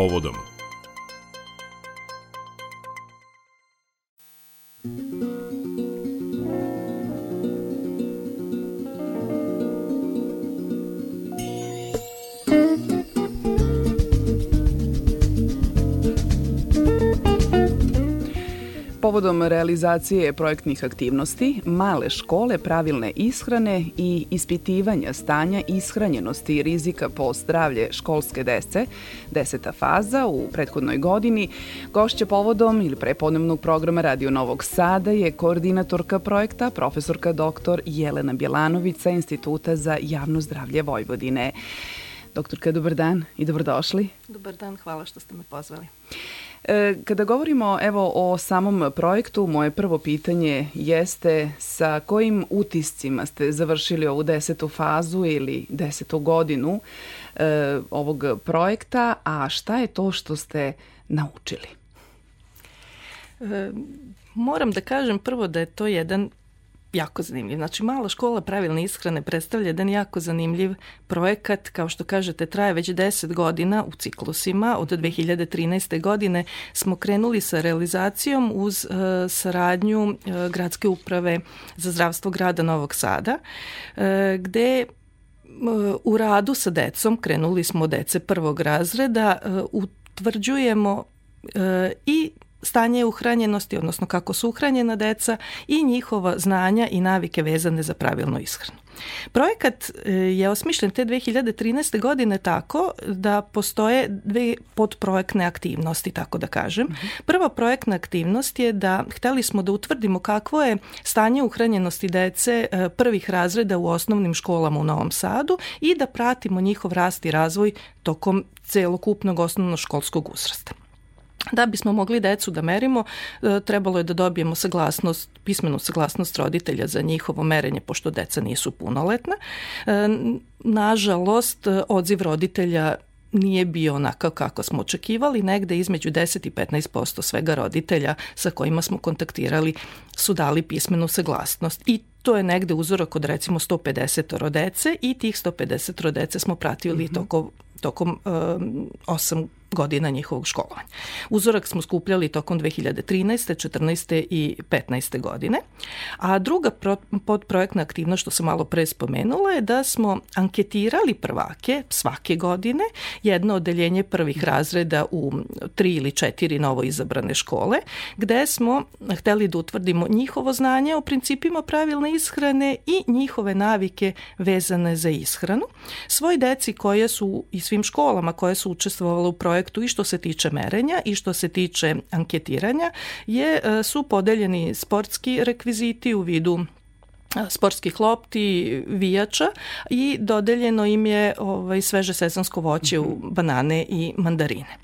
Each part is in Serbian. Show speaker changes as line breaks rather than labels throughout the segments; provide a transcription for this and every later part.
povodom. povodom realizacije projektnih aktivnosti, male škole pravilne ishrane i ispitivanja stanja ishranjenosti i rizika po zdravlje školske dece, deseta faza u prethodnoj godini, gošće povodom ili prepodnevnog programa Radio Novog Sada je koordinatorka projekta profesorka dr. Jelena Bjelanović sa Instituta za javno zdravlje Vojvodine. Doktorka, dobar dan i dobrodošli.
Dobar dan, hvala što ste me pozvali.
E, kada govorimo evo o samom projektu, moje prvo pitanje jeste sa kojim utiscima ste završili ovu desetu fazu ili desetu godinu e, ovog projekta, a šta je to što ste naučili?
E, moram da kažem prvo da je to jedan jako zanimljiv. Znači, mala škola pravilne ishrane predstavlja jedan jako zanimljiv projekat, kao što kažete, traje već 10 godina u ciklusima. Od 2013. godine smo krenuli sa realizacijom uz uh, saradnju uh, Gradske uprave za zdravstvo grada Novog Sada, uh, gde u radu sa decom, krenuli smo dece prvog razreda, utvrđujemo i stanje uhranjenosti, odnosno kako su uhranjena deca i njihova znanja i navike vezane za pravilnu ishranu. Projekat e, je osmišljen te 2013. godine tako da postoje dve podprojektne aktivnosti, tako da kažem. Mhm. Prva projektna aktivnost je da hteli smo da utvrdimo kakvo je stanje uhranjenosti dece e, prvih razreda u osnovnim školama u Novom Sadu i da pratimo njihov rast i razvoj tokom celokupnog osnovnoškolskog uzrasta. Da bismo mogli decu da merimo, e, trebalo je da dobijemo saglasnost, pismenu saglasnost roditelja za njihovo merenje, pošto deca nisu punoletna. E, nažalost, e, odziv roditelja nije bio onako kako smo očekivali, negde između 10 i 15% svega roditelja sa kojima smo kontaktirali su dali pismenu saglasnost i to je negde uzorak od recimo 150 rodece i tih 150 rodece smo pratili mm -hmm. tokom tokom um, 8 godina njihovog školovanja. Uzorak smo skupljali tokom 2013. 14. i 15. godine. A druga pro, podprojektna aktivnost što sam malo pre spomenula je da smo anketirali prvake svake godine, jedno odeljenje prvih razreda u tri ili četiri novo izabrane škole, gde smo hteli da utvrdimo njihovo znanje o principima pravilne ishrane i njihove navike vezane za ishranu. Svoj deci koje su i svim školama koje su učestvovala u projektu projektu i što se tiče merenja i što se tiče anketiranja je, e, su podeljeni sportski rekviziti u vidu e, sportskih lopti, vijača i dodeljeno im je ovaj, sveže sezonsko voće u mhm. banane i mandarine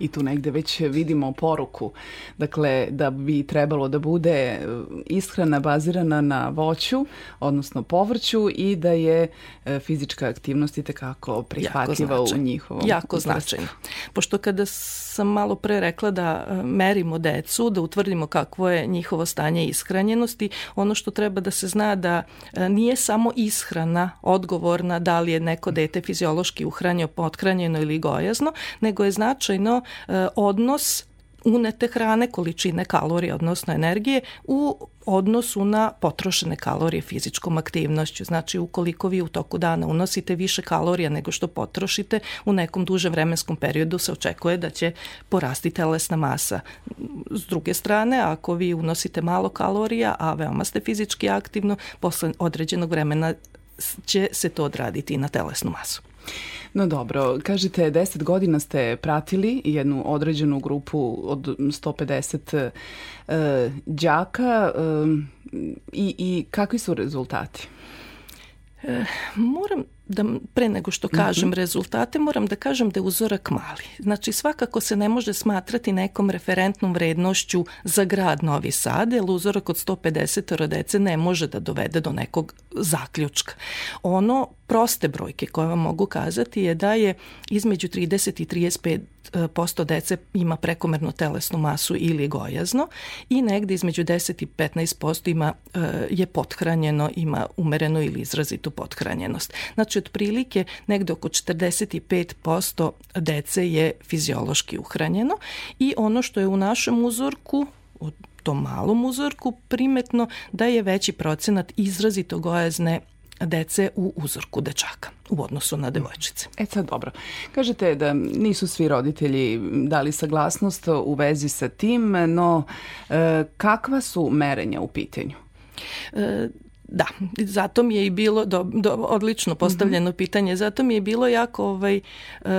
i tu negde već vidimo poruku. Dakle, da bi trebalo da bude e, ishrana bazirana na voću, odnosno povrću i da je e, fizička aktivnost i tekako prihvatljiva u njihovom
Jako značajno. Pošto kada sam malo pre rekla da e, merimo decu, da utvrdimo kakvo je njihovo stanje ishranjenosti, ono što treba da se zna da nije samo ishrana odgovorna da li je neko dete fiziološki uhranjeno, pothranjeno ili gojazno, nego je značajno jedino e, odnos unete hrane, količine kalorije, odnosno energije, u odnosu na potrošene kalorije fizičkom aktivnošću. Znači, ukoliko vi u toku dana unosite više kalorija nego što potrošite, u nekom dužem vremenskom periodu se očekuje da će porasti telesna masa. S druge strane, ako vi unosite malo kalorija, a veoma ste fizički aktivno, posle određenog vremena će se to odraditi i na telesnu masu.
No dobro, kažete 10 godina ste pratili jednu određenu grupu od 150 e, đaka e, i, i kakvi su rezultati?
E, moram da pre nego što mhm. kažem mm -hmm. rezultate, moram da kažem da je uzorak mali. Znači svakako se ne može smatrati nekom referentnom vrednošću za grad Novi Sad, jer uzorak od 150 dece ne može da dovede do nekog zaključka. Ono proste brojke koje vam mogu kazati je da je između 30 i 35 e, posto dece ima prekomernu telesnu masu ili gojazno i negde između 10 i 15 posto ima, e, je pothranjeno, ima umerenu ili izrazitu pothranjenost. Znači, znači otprilike negde oko 45% dece je fiziološki uhranjeno i ono što je u našem uzorku u tom malom uzorku primetno da je veći procenat izrazito gojazne dece u uzorku dečaka u odnosu na devojčice.
E sad dobro. Kažete da nisu svi roditelji dali saglasnost u vezi sa tim, no e, kakva su merenja u pitanju?
E, Da, zato mi je i bilo do, do, odlično postavljeno mm -hmm. pitanje, zato mi je bilo jako, ovaj, uh,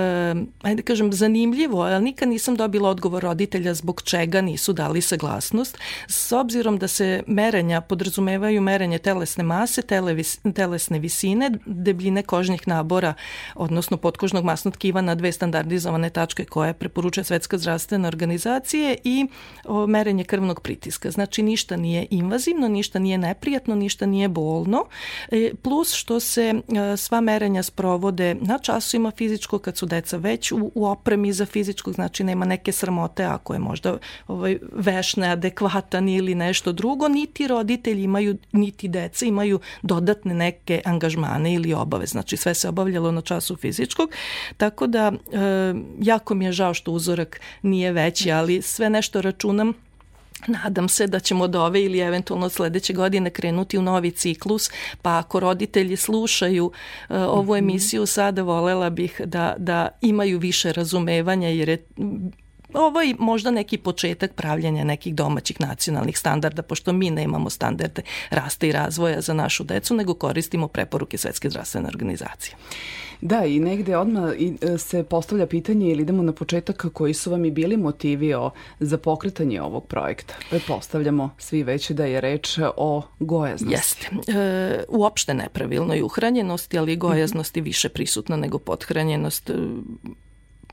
ajde da kažem, zanimljivo, ali nikad nisam dobila odgovor roditelja zbog čega nisu dali saglasnost, s obzirom da se merenja podrazumevaju merenje telesne mase, tele, telesne visine, debljine kožnih nabora, odnosno potkožnog masnog tkiva na dve standardizovane tačke koje preporučuje Svetska zdravstvena organizacija i o, merenje krvnog pritiska. Znači, ništa nije invazivno, ništa nije neprijatno, ništa nije nije bolno, e, plus što se e, sva merenja sprovode na časovima fizičkog kad su deca već u, u opremi za fizičko, znači nema neke sramote ako je možda ovaj, veš neadekvatan ili nešto drugo, niti roditelji imaju, niti deca imaju dodatne neke angažmane ili obave, znači sve se obavljalo na času fizičkog, tako da e, jako mi je žao što uzorak nije veći, ali sve nešto računam Nadam se da ćemo od ove ili eventualno od sledeće godine krenuti u novi ciklus, pa ako roditelji slušaju uh, ovu mhm. emisiju sada volela bih da, da imaju više razumevanja jer je ovo je možda neki početak pravljanja nekih domaćih nacionalnih standarda, pošto mi ne imamo standarde rasta i razvoja za našu decu, nego koristimo preporuke Svetske zdravstvene organizacije.
Da, i negde odmah e, se postavlja pitanje ili idemo na početak koji su vam i bili motivi o, za pokretanje ovog projekta. Prepostavljamo svi već da je reč o gojaznosti.
Jeste. E, uopšte nepravilnoj uhranjenosti, ali i gojaznosti mhm. više prisutna nego podhranjenost e,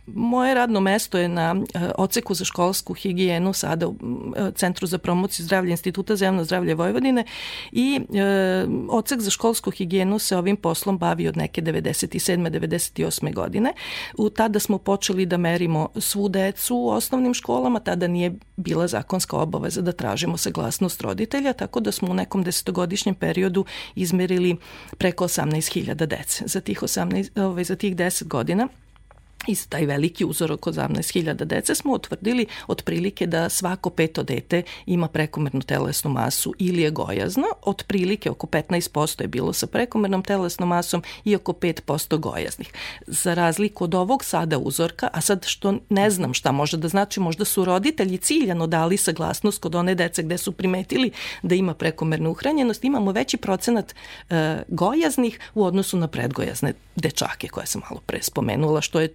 moje radno mesto je na e, oceku za školsku higijenu sada u e, Centru za promociju zdravlja Instituta za javno zdravlje Vojvodine i e, ocek za školsku higijenu se ovim poslom bavi od neke 97. 98. godine. U tada smo počeli da merimo svu decu u osnovnim školama, tada nije bila zakonska obaveza da tražimo saglasnost roditelja, tako da smo u nekom desetogodišnjem periodu izmerili preko 18.000 dece. Za tih, 18, ovaj, za tih 10 godina iz taj veliki uzorak od 18.000 dece smo utvrdili otprilike da svako peto dete ima prekomernu telesnu masu ili je gojazno, otprilike oko 15% je bilo sa prekomernom telesnom masom i oko 5% gojaznih. Za razliku od ovog sada uzorka, a sad što ne znam šta može da znači, možda su roditelji ciljano dali saglasnost kod one dece gde su primetili da ima prekomernu uhranjenost, imamo veći procenat e, gojaznih u odnosu na predgojazne dečake koje sam malo pre spomenula, što je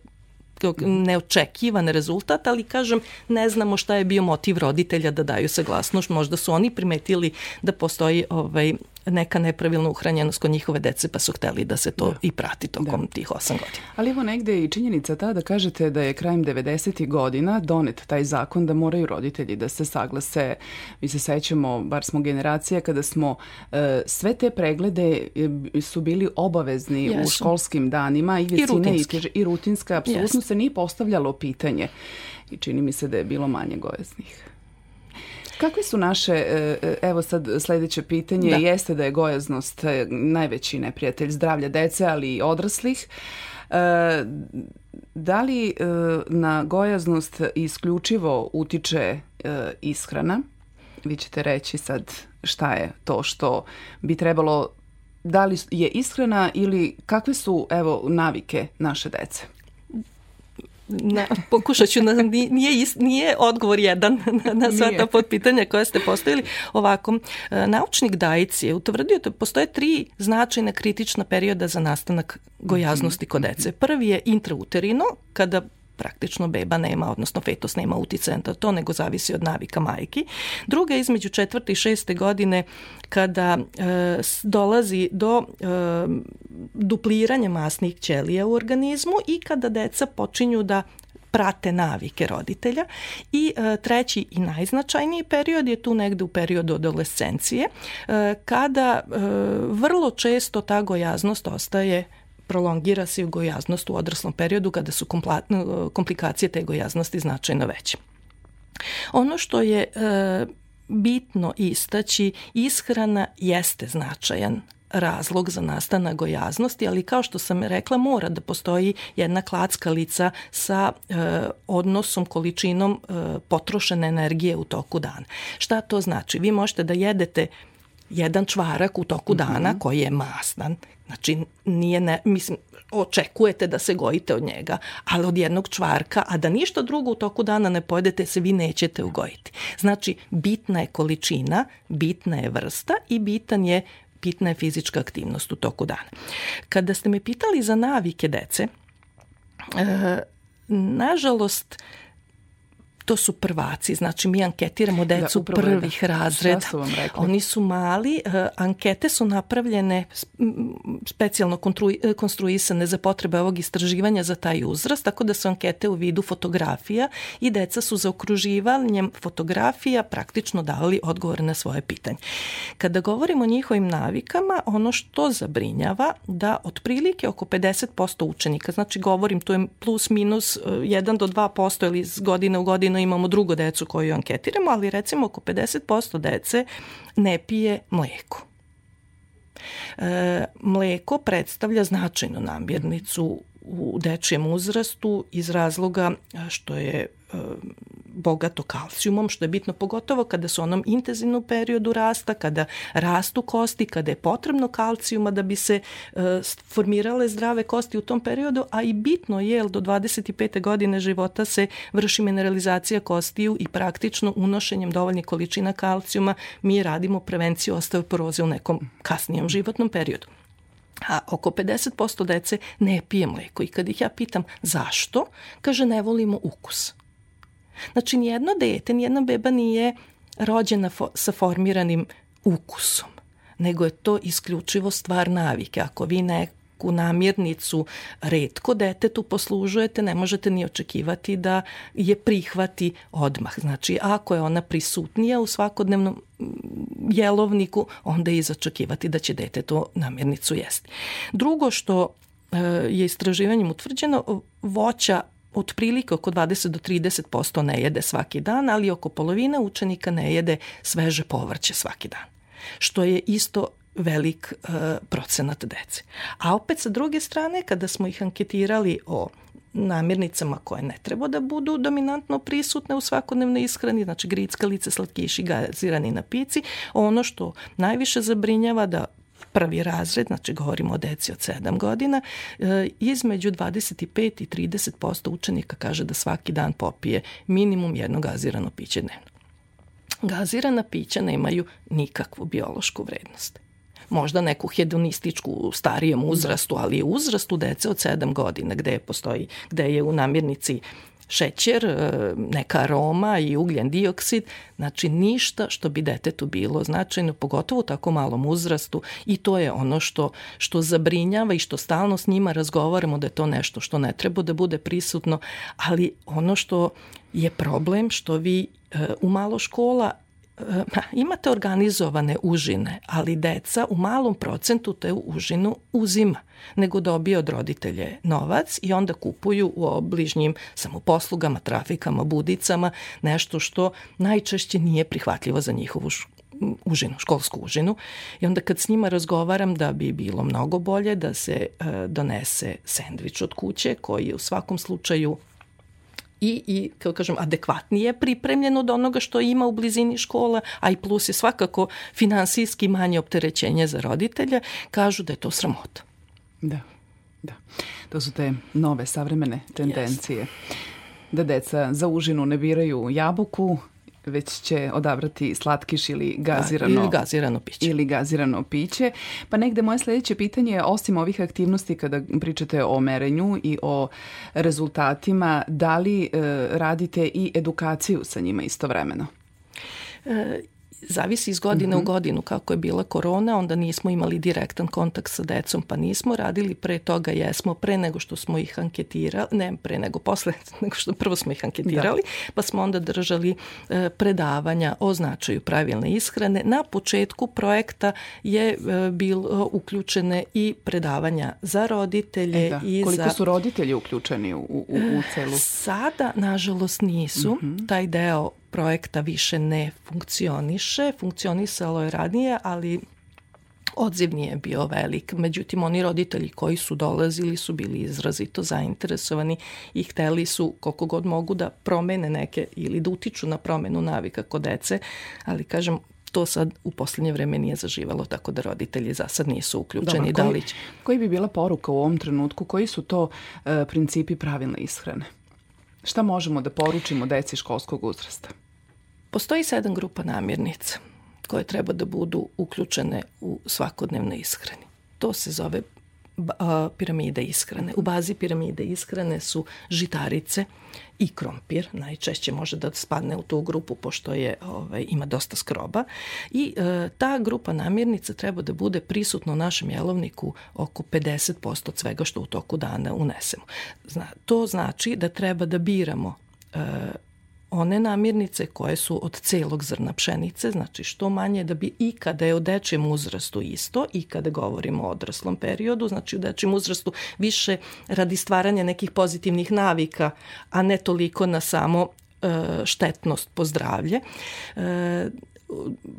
neočekivan rezultat, ali kažem, ne znamo šta je bio motiv roditelja da daju saglasnost, možda su oni primetili da postoji ovaj, neka nepravilna uhranjenost kod njihove dece, pa su hteli da se to da. i prati tokom da. tih osam godina.
Ali evo negde i činjenica ta da kažete da je krajem 90. godina donet taj zakon da moraju roditelji da se saglase, mi se sećamo, bar smo generacija kada smo e, sve te preglede e, su bili obavezni Jesu. u školskim danima i visine i, rutinski. i, i rutinska, apsolutno se nije postavljalo pitanje i čini mi se da je bilo manje gojaznih. Kakve su naše, e, e, evo sad sledeće pitanje, da. jeste da je gojaznost e, najveći neprijatelj zdravlja dece, ali i odraslih. da li na gojaznost isključivo utiče ishrana? Vi ćete reći sad šta je to što bi trebalo, da li je ishrana ili kakve su evo navike naše dece?
na, pokušat ću, na, nije, nije odgovor jedan na, na sva ta potpitanja koja ste postavili. Ovako, e, naučnik Dajic je utvrdio da postoje tri značajna kritična perioda za nastanak gojaznosti kod dece. Prvi je intrauterino, kada praktično beba nema, odnosno fetus nema uticaj na to, nego zavisi od navika majki. Druga je između četvrte i šeste godine kada e, dolazi do e, dupliranja masnih ćelija u organizmu i kada deca počinju da prate navike roditelja i e, treći i najznačajniji period je tu negde u periodu adolescencije e, kada e, vrlo često ta gojaznost ostaje prolongira se gojaznost u odraslom periodu kada su komplikacije te gojaznosti značajno veće. Ono što je e, bitno istaći, ishrana jeste značajan razlog za nastanak gojaznosti, ali kao što sam rekla, mora da postoji jedna klackalica sa e, odnosom, količinom e, potrošene energije u toku dana. Šta to znači? Vi možete da jedete jedan čvarak u toku mhm. dana koji je masnan, Znači, nije ne, mislim, očekujete da se gojite od njega, ali od jednog čvarka, a da ništa drugo u toku dana ne pojedete, se vi nećete ugojiti. Znači, bitna je količina, bitna je vrsta i bitan je bitna je fizička aktivnost u toku dana. Kada ste me pitali za navike dece, e, nažalost, to su prvaci. Znači mi anketiramo da, decu da, prvih da. razreda. Su vam Oni su mali, eh, ankete su napravljene specijalno eh, konstruisane za potrebe ovog istraživanja za taj uzrast, tako da su ankete u vidu fotografija i deca su zaokruživanjem fotografija praktično davali odgovor na svoje pitanje. Kada govorimo o njihovim navikama, ono što zabrinjava da otprilike oko 50% učenika, znači govorim to je plus minus 1 eh, do 2% ili iz godine u godinu imamo drugo decu koju anketiramo, ali recimo oko 50% dece ne pije mleko. E, mleko predstavlja značajnu namirnicu u dečijem uzrastu iz razloga e, što je e, bogato kalcijumom, što je bitno pogotovo kada su onom intenzivnom periodu rasta, kada rastu kosti, kada je potrebno kalcijuma da bi se e, formirale zdrave kosti u tom periodu, a i bitno je, jer do 25. godine života se vrši mineralizacija kostiju i praktično unošenjem dovoljnih količina kalcijuma mi radimo prevenciju osteoporoze u nekom kasnijem životnom periodu. A oko 50% dece ne pije mleko i kad ih ja pitam zašto, kaže ne volimo ukus. Znači, nijedno dete, nijedna beba nije rođena fo sa formiranim ukusom, nego je to isključivo stvar navike. Ako vi neku namirnicu redko detetu poslužujete, ne možete ni očekivati da je prihvati odmah. Znači, ako je ona prisutnija u svakodnevnom mm, jelovniku, onda je izočekivati da će dete to namirnicu jesti. Drugo što e, je istraživanjem utvrđeno, voća otprilike oko 20 do 30% ne jede svaki dan, ali oko polovina učenika ne jede sveže povrće svaki dan. Što je isto velik e, procenat dece. A opet sa druge strane, kada smo ih anketirali o namirnicama koje ne treba da budu dominantno prisutne u svakodnevnoj ishrani, znači grickalice, slatkiši, gazirani napici, ono što najviše zabrinjava da prvi razred, znači govorimo o deci od 7 godina, e, između 25 i 30% učenika kaže da svaki dan popije minimum jedno gazirano piće dnevno. Gazirana pića nemaju nikakvu biološku vrednost možda neku hedonističku u starijem uzrastu, ali je uzrastu dece od 7 godina gde je postoji, gde je u namirnici šećer, e, neka aroma i ugljen dioksid, znači ništa što bi detetu bilo značajno, pogotovo u tako malom uzrastu i to je ono što, što zabrinjava i što stalno s njima razgovaramo da je to nešto što ne treba da bude prisutno, ali ono što je problem što vi e, u malo škola imate organizovane užine, ali deca u malom procentu te užinu uzima, nego dobije od roditelje novac i onda kupuju u obližnjim samoposlugama, trafikama, budicama, nešto što najčešće nije prihvatljivo za njihovu užinu, školsku užinu. I onda kad s njima razgovaram da bi bilo mnogo bolje da se e, donese sendvič od kuće koji je u svakom slučaju i, i kako kažem, adekvatnije pripremljeno od onoga što ima u blizini škola, a i plus je svakako finansijski manje opterećenje za roditelja, kažu da je to sramota.
Da, da. To su te nove savremene tendencije. Yes. Da deca za užinu ne biraju jabuku, već će odabrati slatkiš ili gazirano, da,
ili gazirano piće.
Ili gazirano piće. Pa negde moje sledeće pitanje je, osim ovih aktivnosti kada pričate o merenju i o rezultatima, da li e, radite i edukaciju sa njima istovremeno?
E, zavisi iz godine mm -hmm. u mhm. godinu kako je bila korona, onda nismo imali direktan kontakt sa decom, pa nismo radili, pre toga jesmo, pre nego što smo ih anketirali, ne pre nego posle, nego što prvo smo ih anketirali, da. pa smo onda držali e, predavanja o značaju pravilne ishrane. Na početku projekta je e, bilo e, uključene i predavanja za roditelje e, da. i
Koliko
za...
su roditelji uključeni u, u, u celu?
Sada, nažalost, nisu. Mm -hmm. Taj deo projekta više ne funkcioniše. Funkcionisalo je ranije, ali odziv nije bio velik. Međutim, oni roditelji koji su dolazili su bili izrazito zainteresovani i hteli su koliko god mogu da promene neke ili da utiču na promenu navika kod dece, ali kažem, to sad u poslednje vreme nije zaživalo, tako da roditelji za sad nisu uključeni. Dobar, koji, da li
koji bi bila poruka u ovom trenutku? Koji su to e, principi pravilne ishrane? Šta možemo da poručimo deci školskog uzrasta?
Postoji sedam grupa namirnica koje treba da budu uključene u svakodnevnoj ishrani. To se zove piramide ishrane. U bazi piramide ishrane su žitarice i krompir, najčešće može da spadne u tu grupu pošto je, ovaj, ima dosta skroba. I e, ta grupa namirnica treba da bude prisutna u našem jelovniku oko 50% od svega što u toku dana unesemo. Zna, to znači da treba da biramo e, one namirnice koje su od celog zrna pšenice, znači što manje da bi i kada je o dečjem uzrastu isto i kada govorimo o odraslom periodu, znači u dečjem uzrastu više radi stvaranja nekih pozitivnih navika, a ne toliko na samo e, štetnost po zdravlje. E,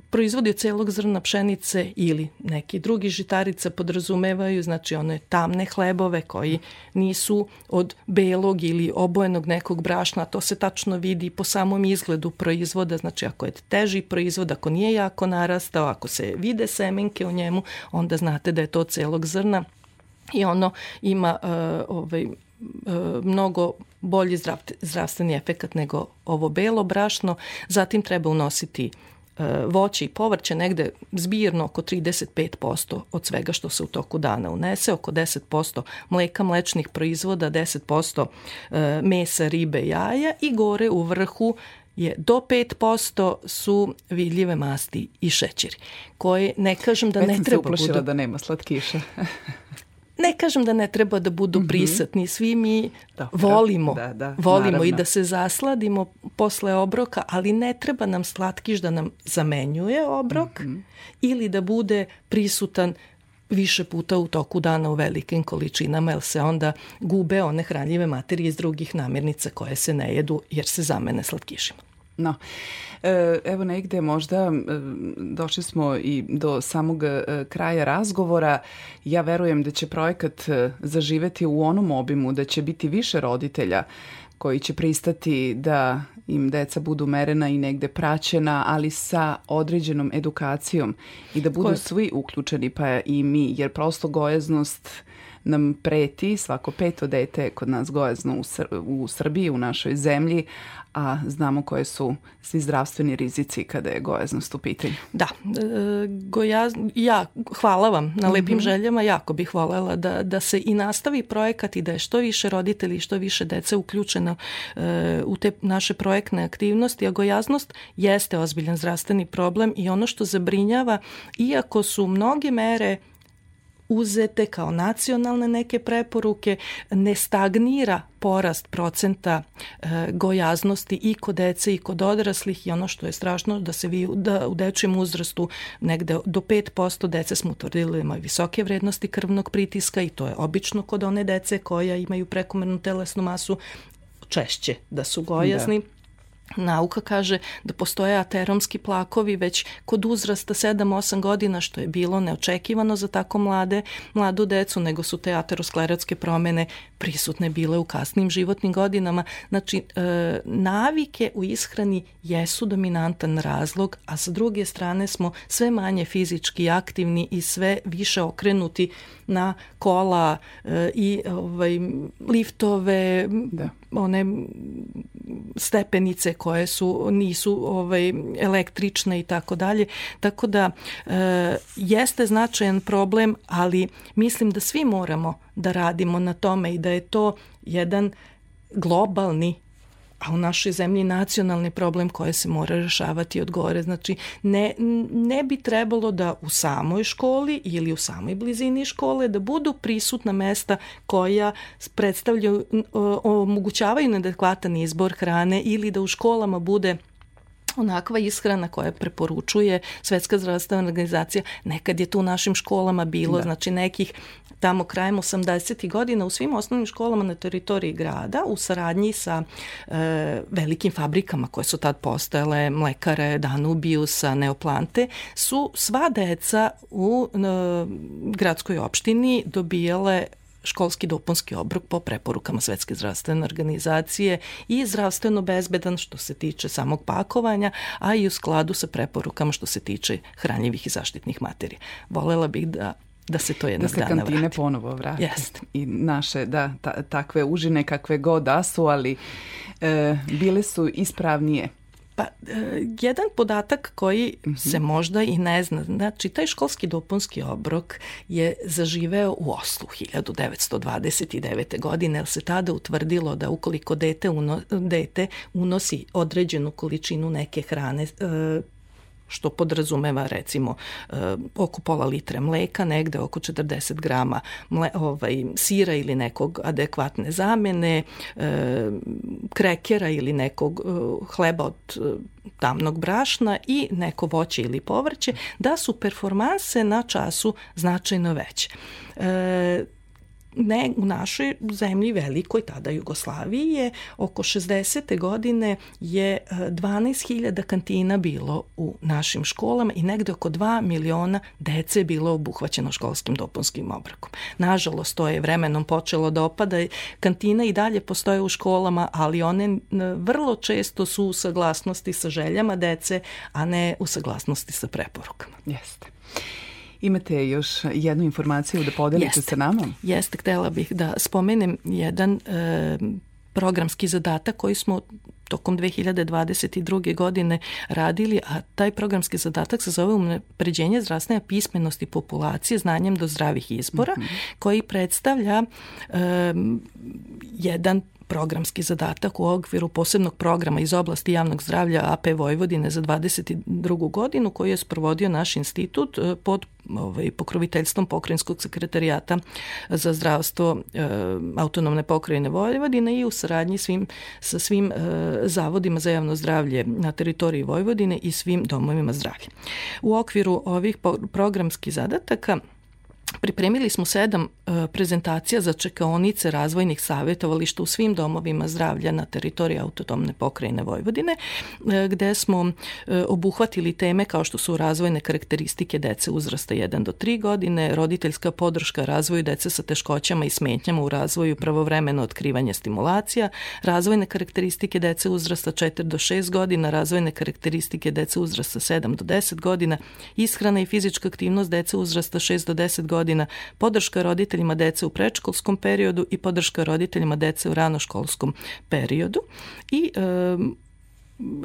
proizvodi od celog zrna pšenice ili neki drugi žitarica podrazumevaju, znači one tamne hlebove koji nisu od belog ili obojenog nekog brašna, to se tačno vidi po samom izgledu proizvoda, znači ako je teži proizvod, ako nije jako narastao, ako se vide semenke u njemu, onda znate da je to od celog zrna i ono ima uh, ovaj, e, mnogo bolji zdrav, zdravstveni efekat nego ovo belo brašno. Zatim treba unositi E, voće i povrće negde zbirno oko 35% od svega što se u toku dana unese, oko 10% mleka, mlečnih proizvoda, 10% e, mesa, ribe, jaja i gore u vrhu je do 5% su vidljive masti i šećeri, koje ne kažem da Već ne treba budu. Već sam se
uplašila budu... da nema slatkiša.
Ne kažem da ne treba da budu mhm. prisatni, svi mi Dobro. volimo, da, da, volimo naravno. i da se zasladimo posle obroka, ali ne treba nam slatkiš da nam zamenjuje obrok mm -hmm. ili da bude prisutan više puta u toku dana u velikim količinama, jer se onda gube one hranljive materije iz drugih namirnica koje se ne jedu jer se zamene slatkišima.
No, e, evo negde možda e, došli smo i do samog e, kraja razgovora. Ja verujem da će projekat zaživeti u onom obimu, da će biti više roditelja koji će pristati da im deca budu merena i negde praćena, ali sa određenom edukacijom i da budu Koje? svi uključeni, pa i mi, jer prosto gojaznost nam preti svako peto dete kod nas gojazno u, Sr u Srbiji, u našoj zemlji, a znamo koje su svi zdravstveni rizici kada je gojaznost u pitanju.
Da, e, gojaz, ja hvala vam na lepim mm -hmm. željama, jako bih volela da, da se i nastavi projekat i da je što više roditelji i što više dece uključeno e, u te naše projektne aktivnosti, a gojaznost jeste ozbiljan zdravstveni problem i ono što zabrinjava, iako su mnoge mere uzete kao nacionalne neke preporuke, ne stagnira porast procenta e, gojaznosti i kod dece i kod odraslih i ono što je strašno da se vi da u dečijem uzrastu negde do 5% dece smo utvrdili da imaju visoke vrednosti krvnog pritiska i to je obično kod one dece koja imaju prekomernu telesnu masu češće da su gojazni. Da Nauka kaže da postoje ateromski plakovi već kod uzrasta 7-8 godina, što je bilo neočekivano za tako mlade, mladu decu, nego su te aterosklerotske promene prisutne bile u kasnim životnim godinama. Znači, e, navike u ishrani jesu dominantan razlog, a sa druge strane smo sve manje fizički aktivni i sve više okrenuti na kola e, i ovaj, liftove, da one stepenice koje su nisu ovaj električne i tako dalje. Tako da e, jeste značajan problem, ali mislim da svi moramo da radimo na tome i da je to jedan globalni a u našoj zemlji nacionalni problem koje se mora rešavati od gore. Znači, ne, ne bi trebalo da u samoj školi ili u samoj blizini škole da budu prisutna mesta koja predstavljaju, omogućavaju neadekvatan izbor hrane ili da u školama bude onakva ishrana koja preporučuje Svetska zdravstvena organizacija. Nekad je tu u našim školama bilo, da. znači nekih tamo krajem 80. godina u svim osnovnim školama na teritoriji grada u saradnji sa e, velikim fabrikama koje su tad postale mlekare, Danubiusa, Neoplante, su sva deca u e, gradskoj opštini dobijale školski dopunski obrok po preporukama Svetske zdravstvene organizacije i zdravstveno bezbedan što se tiče samog pakovanja, a i u skladu sa preporukama što se tiče hranljivih i zaštitnih materija. Volela bih da da se to jednog da se dana vrati. kantine ponovo vrati. Jeste. I naše, da, ta, takve užine kakve god da su, ali e, bile su ispravnije. Pa, e, jedan podatak koji mm -hmm. se možda i ne zna, znači taj školski dopunski obrok je zaživeo u Oslu 1929. godine, jer se tada utvrdilo da ukoliko dete, uno, dete unosi određenu količinu neke hrane, e, što podrazumeva recimo e, oko pola litre mleka, negde oko 40 grama mle, ovaj, sira ili nekog adekvatne zamene, e, krekera ili nekog e, hleba od tamnog brašna i neko voće ili povrće, da su performanse na času značajno veće ne, u našoj zemlji velikoj, tada Jugoslaviji je, oko 60. godine je 12.000 e, kantina bilo u našim školama i negde oko 2 miliona dece je bilo obuhvaćeno školskim dopunskim obrakom. Nažalost, to je vremenom počelo da opada. Kantina i dalje postoje u školama, ali one vrlo često su u saglasnosti sa željama dece, a ne u saglasnosti sa preporukama. Jeste. Imate još jednu informaciju da podelite jeste, sa nama? Jeste, htela bih da spomenem jedan e, programski zadatak koji smo tokom 2022. godine radili, a taj programski zadatak se zove unapređenje zdravstvene pismenosti populacije znanjem do zdravih izbora, mm -hmm. koji predstavlja um, jedan programski zadatak u okviru posebnog programa iz oblasti javnog zdravlja AP Vojvodine za 22. godinu koji je sprovodio naš institut e, pod ovaj, pokroviteljstvom pokrajinskog sekretarijata za zdravstvo e, autonomne pokrajine Vojvodine i u saradnji svim, sa svim e, zavodima za javno zdravlje na teritoriji Vojvodine i svim domovima zdravlja. U okviru ovih programskih zadataka Pripremili smo sedam e, prezentacija za čekaonice razvojnih savjetovališta u svim domovima zdravlja na teritoriji autodomne pokrajine Vojvodine, e, gde smo e, obuhvatili teme kao što su razvojne karakteristike dece uzrasta 1 do 3 godine, roditeljska podrška razvoju dece sa teškoćama i smetnjama u razvoju, pravovremeno otkrivanje stimulacija, razvojne karakteristike dece uzrasta 4 do 6 godina, razvojne karakteristike dece uzrasta 7 do 10 godina, ishrana i fizička aktivnost dece uzrasta 6 do 10 godina, godina, podrška roditeljima dece u predškolskom periodu i podrška roditeljima dece u ranoškolskom periodu. I um,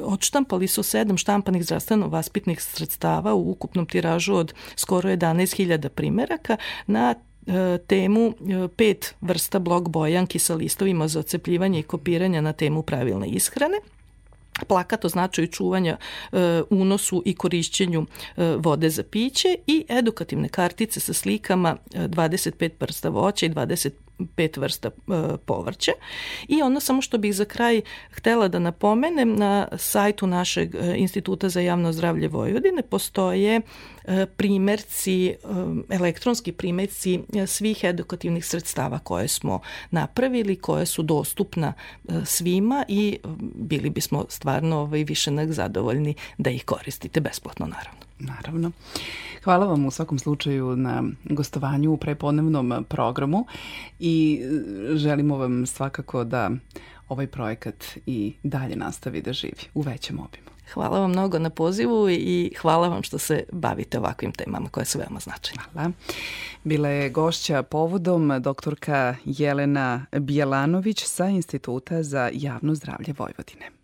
odštampali su sedam štampanih zdravstveno-vaspitnih sredstava u ukupnom tiražu od skoro 11.000 primeraka na e, temu e, pet vrsta blok bojanki sa listovima za ocepljivanje i kopiranje na temu pravilne ishrane – plakat označuju čuvanje e, unosu i korišćenju e, vode za piće i edukativne kartice sa slikama 25 e, prsta voća i 25 pet vrsta e, povrća. I ono samo što bih za kraj htela da napomenem, na sajtu našeg e, Instituta za javno zdravlje Vojvodine postoje e, primerci, e, elektronski primerci e, svih edukativnih sredstava koje smo napravili, koje su dostupna svima i bili bismo stvarno ovaj, više nek zadovoljni da ih koristite besplatno naravno. Naravno. Hvala vam u svakom slučaju na gostovanju u prepodnevnom programu i e, želimo vam svakako da ovaj projekat i dalje nastavi da živi u većem obimu. Hvala vam mnogo na pozivu i hvala vam što se bavite ovakvim temama koje su veoma značajne. Hvala. Bila je gošća povodom doktorka Jelena Bjelanović sa Instituta za javno zdravlje Vojvodine.